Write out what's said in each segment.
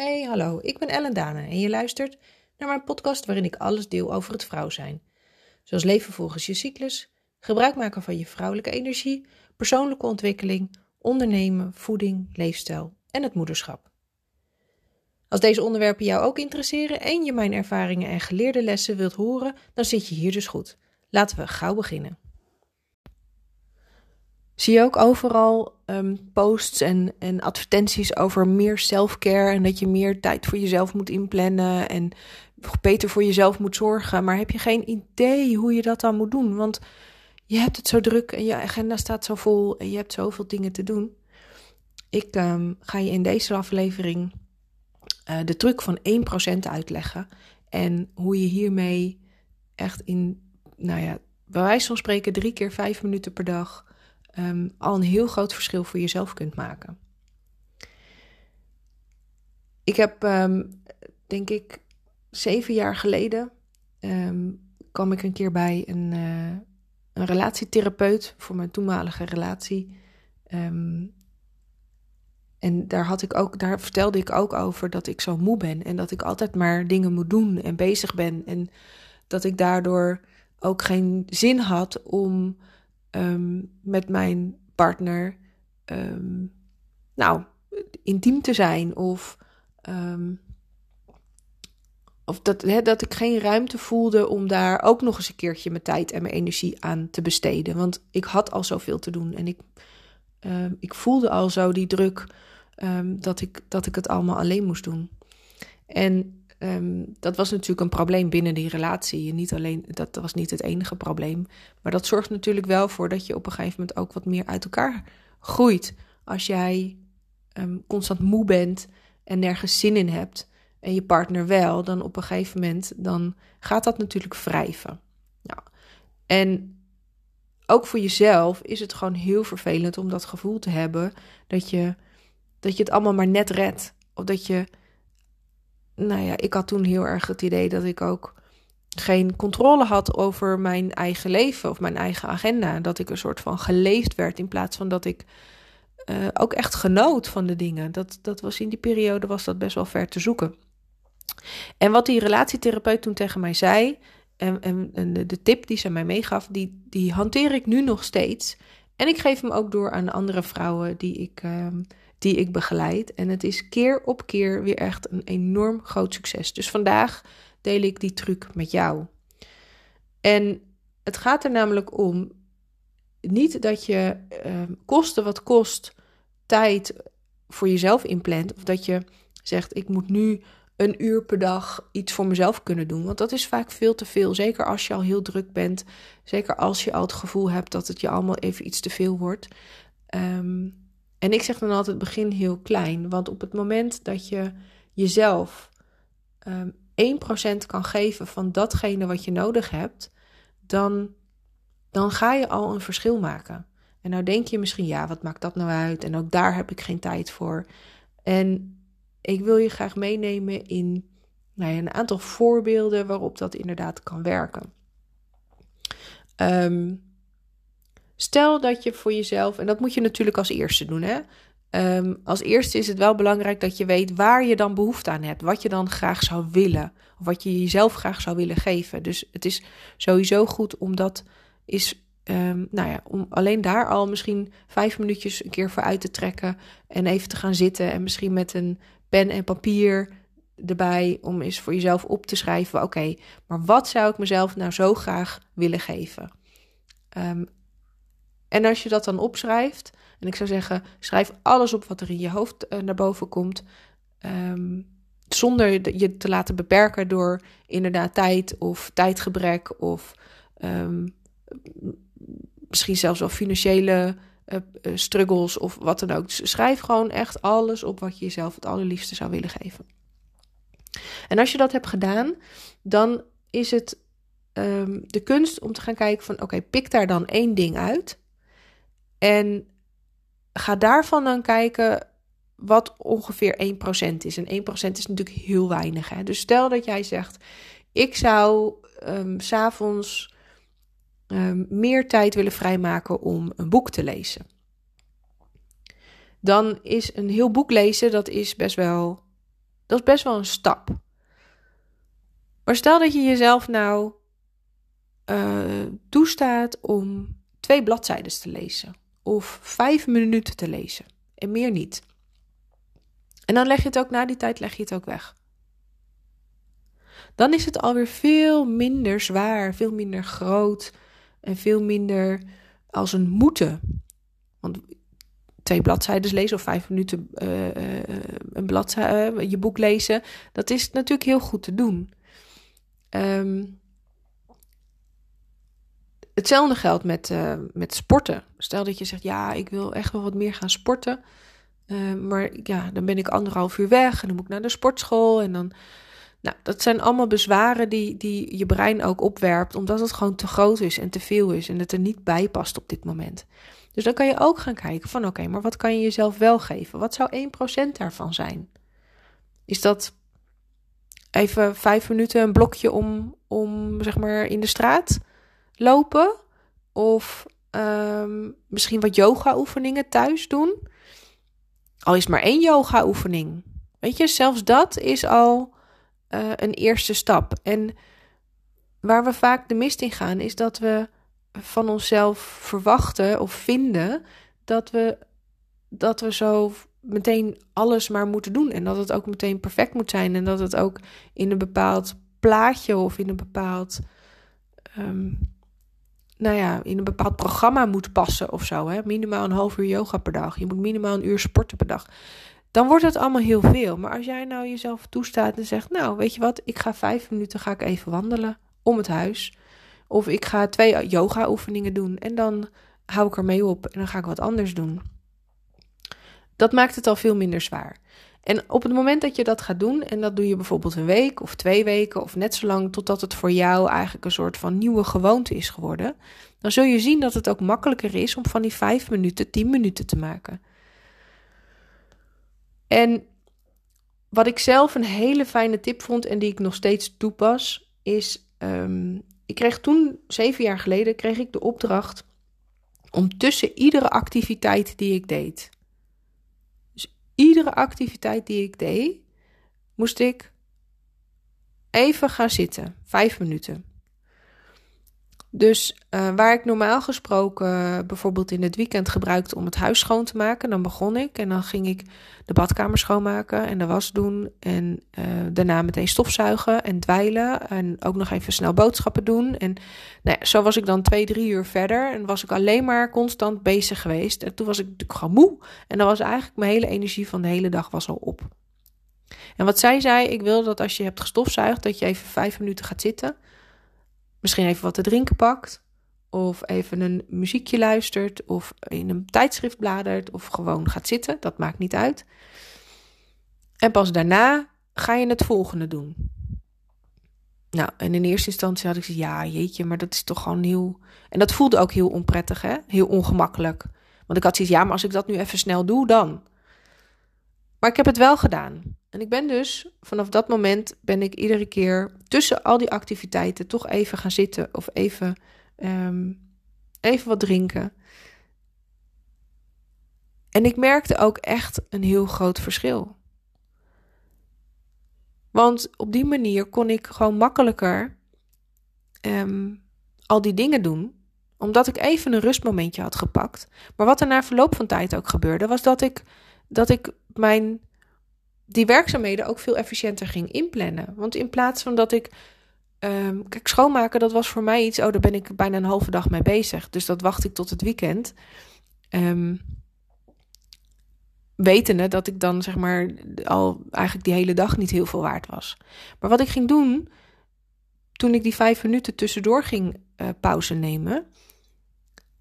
Hey, hallo, ik ben Ellen Dane en je luistert naar mijn podcast waarin ik alles deel over het vrouw zijn. Zoals leven volgens je cyclus, gebruik maken van je vrouwelijke energie, persoonlijke ontwikkeling, ondernemen, voeding, leefstijl en het moederschap. Als deze onderwerpen jou ook interesseren en je mijn ervaringen en geleerde lessen wilt horen, dan zit je hier dus goed. Laten we gauw beginnen. Zie je ook overal ehm, posts en, en advertenties over meer self-care en dat je meer tijd voor jezelf moet inplannen en beter voor jezelf moet zorgen. Maar heb je geen idee hoe je dat dan moet doen? Want je hebt het zo druk en je agenda staat zo vol en je hebt zoveel dingen te doen. Ik um, ga je in deze aflevering uh, de truc van 1% uitleggen en hoe je hiermee echt in, nou ja, bij wijze van spreken drie keer vijf minuten per dag um, al een heel groot verschil voor jezelf kunt maken. Ik heb, um, denk ik, zeven jaar geleden um, kwam ik een keer bij een, uh, een relatietherapeut voor mijn toenmalige relatie. en daar, had ik ook, daar vertelde ik ook over dat ik zo moe ben en dat ik altijd maar dingen moet doen en bezig ben. En dat ik daardoor ook geen zin had om um, met mijn partner um, nou, intiem te zijn. Of, um, of dat, dat ik geen ruimte voelde om daar ook nog eens een keertje mijn tijd en mijn energie aan te besteden. Want ik had al zoveel te doen en ik, ik voelde al zo die druk dat, ik, dat ik het allemaal alleen moest doen. En Um, dat was natuurlijk een probleem binnen die relatie. Niet alleen, dat was niet het enige probleem. Maar dat zorgt natuurlijk wel voor dat je op een gegeven moment ook wat meer uit elkaar groeit. Als jij um, constant moe bent en nergens zin in hebt. En je partner wel, dan op een gegeven moment dan gaat dat natuurlijk wrijven. Nou, en ook voor jezelf is het gewoon heel vervelend om dat gevoel te hebben dat je, dat je het allemaal maar net redt. Of dat je nou ja, ik had toen heel erg het idee dat ik ook geen controle had over mijn eigen leven of mijn eigen agenda. Dat ik een soort van geleefd werd in plaats van dat ik uh, ook echt genoot van de dingen. Dat, dat was in die periode was dat best wel ver te zoeken. En wat die relatietherapeut toen tegen mij zei, en, en, de, tip die ze mij meegaf, die, die hanteer ik nu nog steeds. En ik geef hem ook door aan andere vrouwen die ik, uh, die ik begeleid. En het is keer op keer weer echt een enorm groot succes. Dus vandaag deel ik die truc met jou. En het gaat er namelijk om niet dat je uh, kosten wat kost tijd voor jezelf inplant. Of dat je zegt, ik moet nu een uur per dag iets voor mezelf kunnen doen. Want dat is vaak veel te veel. Zeker als je al heel druk bent. Zeker als je al het gevoel hebt dat het je allemaal even iets te veel wordt. Um, en ik zeg dan altijd: begin heel klein. Want op het moment dat je jezelf um, ehm, 1% kan geven van datgene wat je nodig hebt, dan, dan ga je al een verschil maken. En nou denk je misschien, ja, wat maakt dat nou uit? En ook daar heb ik geen tijd voor. En ik wil je graag meenemen in nou ja, een aantal voorbeelden waarop dat inderdaad kan werken. Um, Stel dat je voor jezelf, en dat moet je natuurlijk als eerste doen, hè? Um, als eerste is het wel belangrijk dat je weet waar je dan behoefte aan hebt. Wat je dan graag zou willen. Of wat je jezelf graag zou willen geven. Dus het is sowieso goed om dat is. Um, nou ja, om alleen daar al misschien vijf minuutjes een keer voor uit te trekken. En even te gaan zitten. En misschien met een pen en papier erbij. Om eens voor jezelf op te schrijven. Oké, maar wat zou ik mezelf nou zo graag willen geven? Um, en als je dat dan opschrijft, en ik zou zeggen, schrijf alles op wat er in je hoofd uh, naar boven komt, um, zonder je te laten beperken door inderdaad tijd of tijdgebrek of um, misschien zelfs wel financiële uh, struggles of wat dan ook. Dus schrijf gewoon echt alles op wat je jezelf het allerliefste zou willen geven. En als je dat hebt gedaan, dan is het um, de kunst om te gaan kijken van oké, pik daar dan één ding uit en ga daarvan dan kijken wat ongeveer 1% is. En 1% is natuurlijk heel weinig. Hè? Dus stel dat jij zegt: Ik zou um, s'avonds um, meer tijd willen vrijmaken om een boek te lezen. Dan is een heel boek lezen, dat is best wel Dat is best wel een stap. Maar stel dat je jezelf nou uh, toestaat om twee bladzijden te lezen. Of vijf minuten te lezen. En meer niet. En dan leg je het ook na die tijd leg je het ook weg. Dan is het alweer veel minder zwaar, veel minder groot en veel minder als een moeten. Want twee bladzijden lezen of vijf minuten uh, een bladzijde, je boek lezen, dat is natuurlijk heel goed te doen. Um, hetzelfde geldt met, uh, met sporten. Stel dat je zegt, ja, ik wil echt wel wat meer gaan sporten. Uh, maar ja, dan ben ik anderhalf uur weg en dan moet ik naar de sportschool. En dan, nou, dat zijn allemaal bezwaren die, die je brein ook opwerpt, omdat het gewoon te groot is en te veel is en het er niet bij past op dit moment. Dus dan kan je ook gaan kijken van, oké, maar wat kan je jezelf wel geven? Wat zou 1% daarvan zijn? Is dat even vijf minuten een blokje om, om zeg maar in de straat lopen. Of um, misschien wat yoga-oefeningen thuis doen. Al is maar één yoga-oefening. Weet je, zelfs dat is al uh, een eerste stap. En waar we vaak de mist in gaan, is dat we van onszelf verwachten of vinden dat we, dat we zo meteen alles maar moeten doen. En dat het ook meteen perfect moet zijn. En dat het ook in een bepaald plaatje of in een bepaald. Um, nou ja, in een bepaald programma moet passen of zo. Hè? Minimaal een half uur yoga per dag. Je moet minimaal een uur sporten per dag. Dan wordt het allemaal heel veel. Maar als jij nou jezelf toestaat en zegt: Nou, weet je wat, ik ga vijf minuten ga ik even wandelen om het huis. Of ik ga twee yoga-oefeningen doen en dan hou ik ermee op en dan ga ik wat anders doen. Dat maakt het al veel minder zwaar. En op het moment dat je dat gaat doen, en dat doe je bijvoorbeeld een week of twee weken of net zo lang totdat het voor jou eigenlijk een soort van nieuwe gewoonte is geworden, dan zul je zien dat het ook makkelijker is om van die vijf minuten tien minuten te maken. En wat ik zelf een hele fijne tip vond en die ik nog steeds toepas, is: um, ik kreeg toen, zeven jaar geleden, kreeg ik de opdracht om tussen iedere activiteit die ik deed, iedere activiteit die ik deed, moest ik even gaan zitten. Vijf minuten. Dus uh, waar ik normaal gesproken bijvoorbeeld in het weekend gebruikte om het huis schoon te maken, dan begon ik en dan ging ik de badkamer schoonmaken en de was doen en uh, daarna meteen stofzuigen en dweilen en ook nog even snel boodschappen doen. En nou ja, zo was ik dan twee, drie uur verder en was ik alleen maar constant bezig geweest. En toen was ik natuurlijk gewoon moe en dan was eigenlijk mijn hele energie van de hele dag was al op. En wat zij zei, ik wil dat als je hebt gestofzuigd, dat je even vijf minuten gaat zitten misschien even wat te drinken pakt. Of even een muziekje luistert. Of in een tijdschrift bladert. Of gewoon gaat zitten. Dat maakt niet uit. En pas daarna ga je het volgende doen. Nou, en in eerste instantie had ik gezegd: ja, jeetje, maar dat is toch gewoon heel. En dat voelde ook heel onprettig, hè? Heel ongemakkelijk. Want ik had zoiets, ja, maar als ik dat nu even snel doe, dan. Maar ik heb het wel gedaan. En ik ben dus vanaf dat moment ben ik iedere keer tussen al die activiteiten toch even gaan zitten of even, um, even wat drinken. En ik merkte ook echt een heel groot verschil. Want op die manier kon ik gewoon makkelijker um, al die dingen doen omdat ik even een rustmomentje had gepakt. Maar wat er na verloop van tijd ook gebeurde, was dat ik, dat ik mijn die werkzaamheden ook veel efficiënter ging inplannen. Want in plaats van dat ik. Um, kijk, schoonmaken, dat was voor mij iets. Oh, daar ben ik bijna een halve dag mee bezig. Dus dat wacht ik tot het weekend. Um, wetende dat ik dan zeg maar al eigenlijk die hele dag niet heel veel waard was. Maar wat ik ging doen toen ik die vijf minuten tussendoor ging uh, pauze nemen,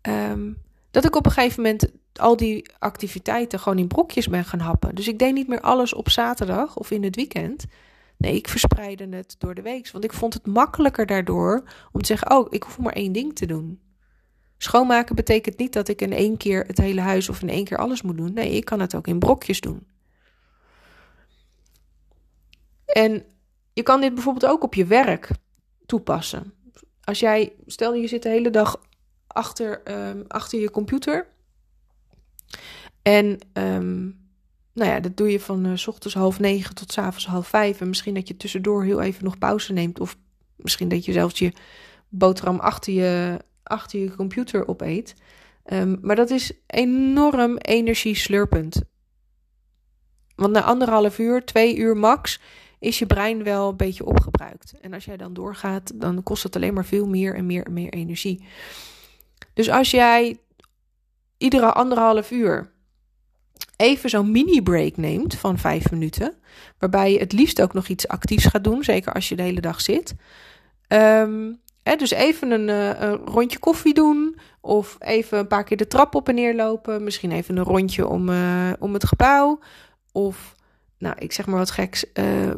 um, dat ik op een gegeven moment al die activiteiten gewoon in brokjes ben gaan happen. Dus ik deed niet meer alles op zaterdag of in het weekend. Nee, ik verspreidde het door de week. Want ik vond het makkelijker daardoor om te zeggen: Oh, ik hoef maar één ding te doen. Schoonmaken betekent niet dat ik in één keer het hele huis of in één keer alles moet doen. Nee, ik kan het ook in brokjes doen. En je kan dit bijvoorbeeld ook op je werk toepassen. Als jij, stel je zit de hele dag achter, um, achter je computer en um, nou ja, dat doe je van uh, s ochtends half negen tot s avonds half vijf. En misschien dat je tussendoor heel even nog pauze neemt. Of misschien dat je zelfs je boterham achter je, achter je computer opeet. Um, maar dat is enorm energieslurpend. Want na anderhalf uur, twee uur max, is je brein wel een beetje opgebruikt. En als jij dan doorgaat, dan kost het alleen maar veel meer en meer en meer energie. Dus als jij iedere anderhalf uur even zo'n mini-break neemt van vijf minuten, waarbij je het liefst ook nog iets actiefs gaat doen, zeker als je de hele dag zit. Um, hè, dus even een, uh, een, rondje koffie doen, of even een paar keer de trap op en neer lopen, misschien even een rondje om, uh, om het gebouw, of nou, ik zeg maar wat geks, uh,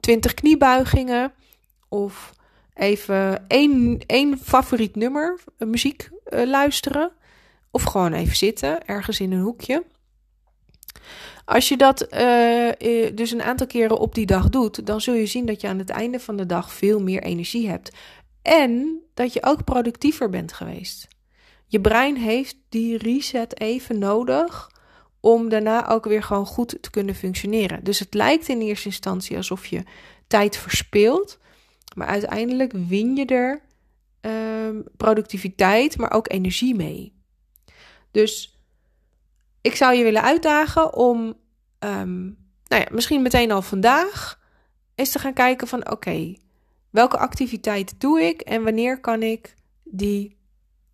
20 kniebuigingen, of even één, één favoriet nummer, muziek luisteren. Of gewoon even zitten, ergens in een hoekje. Als je dat uh, dus een aantal keren op die dag doet, dan zul je zien dat je aan het einde van de dag veel meer energie hebt. En dat je ook productiever bent geweest. Je brein heeft die reset even nodig om daarna ook weer gewoon goed te kunnen functioneren. Dus het lijkt in eerste instantie alsof je tijd verspilt, maar uiteindelijk win je er uh, productiviteit, maar ook energie mee. Dus ik zou je willen uitdagen om, um, nou ja, misschien meteen al vandaag, eens te gaan kijken van oké, welke activiteit doe ik en wanneer kan ik die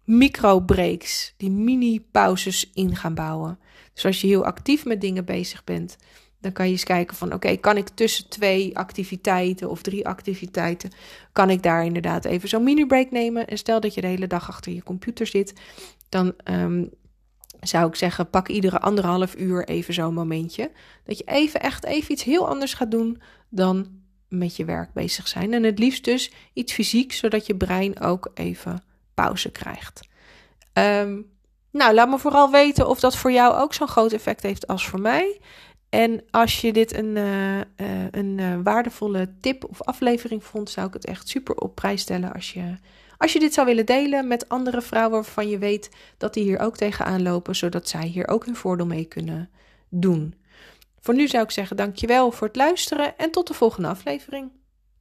micro-breaks, die mini-pauzes in gaan bouwen. Dus als je heel actief met dingen bezig bent, dan kan je eens kijken van oké, kan ik tussen twee activiteiten of drie activiteiten, kan ik daar inderdaad even zo'n mini-break nemen. En stel dat je de hele dag achter je computer zit, dan um, zou ik zeggen, pak iedere anderhalf uur even zo'n momentje. Dat je even echt even iets heel anders gaat doen dan met je werk bezig zijn. En het liefst dus iets fysiek, zodat je brein ook even pauze krijgt. Um, nou, laat me vooral weten of dat voor jou ook zo'n groot effect heeft als voor mij. En als je dit een, uh, uh, een uh, waardevolle tip of aflevering vond, zou ik het echt super op prijs stellen als je als je dit zou willen delen met andere vrouwen waarvan je weet dat die hier ook tegenaan lopen, zodat zij hier ook hun voordeel mee kunnen doen. Voor nu zou ik zeggen dankjewel voor het luisteren en tot de volgende aflevering.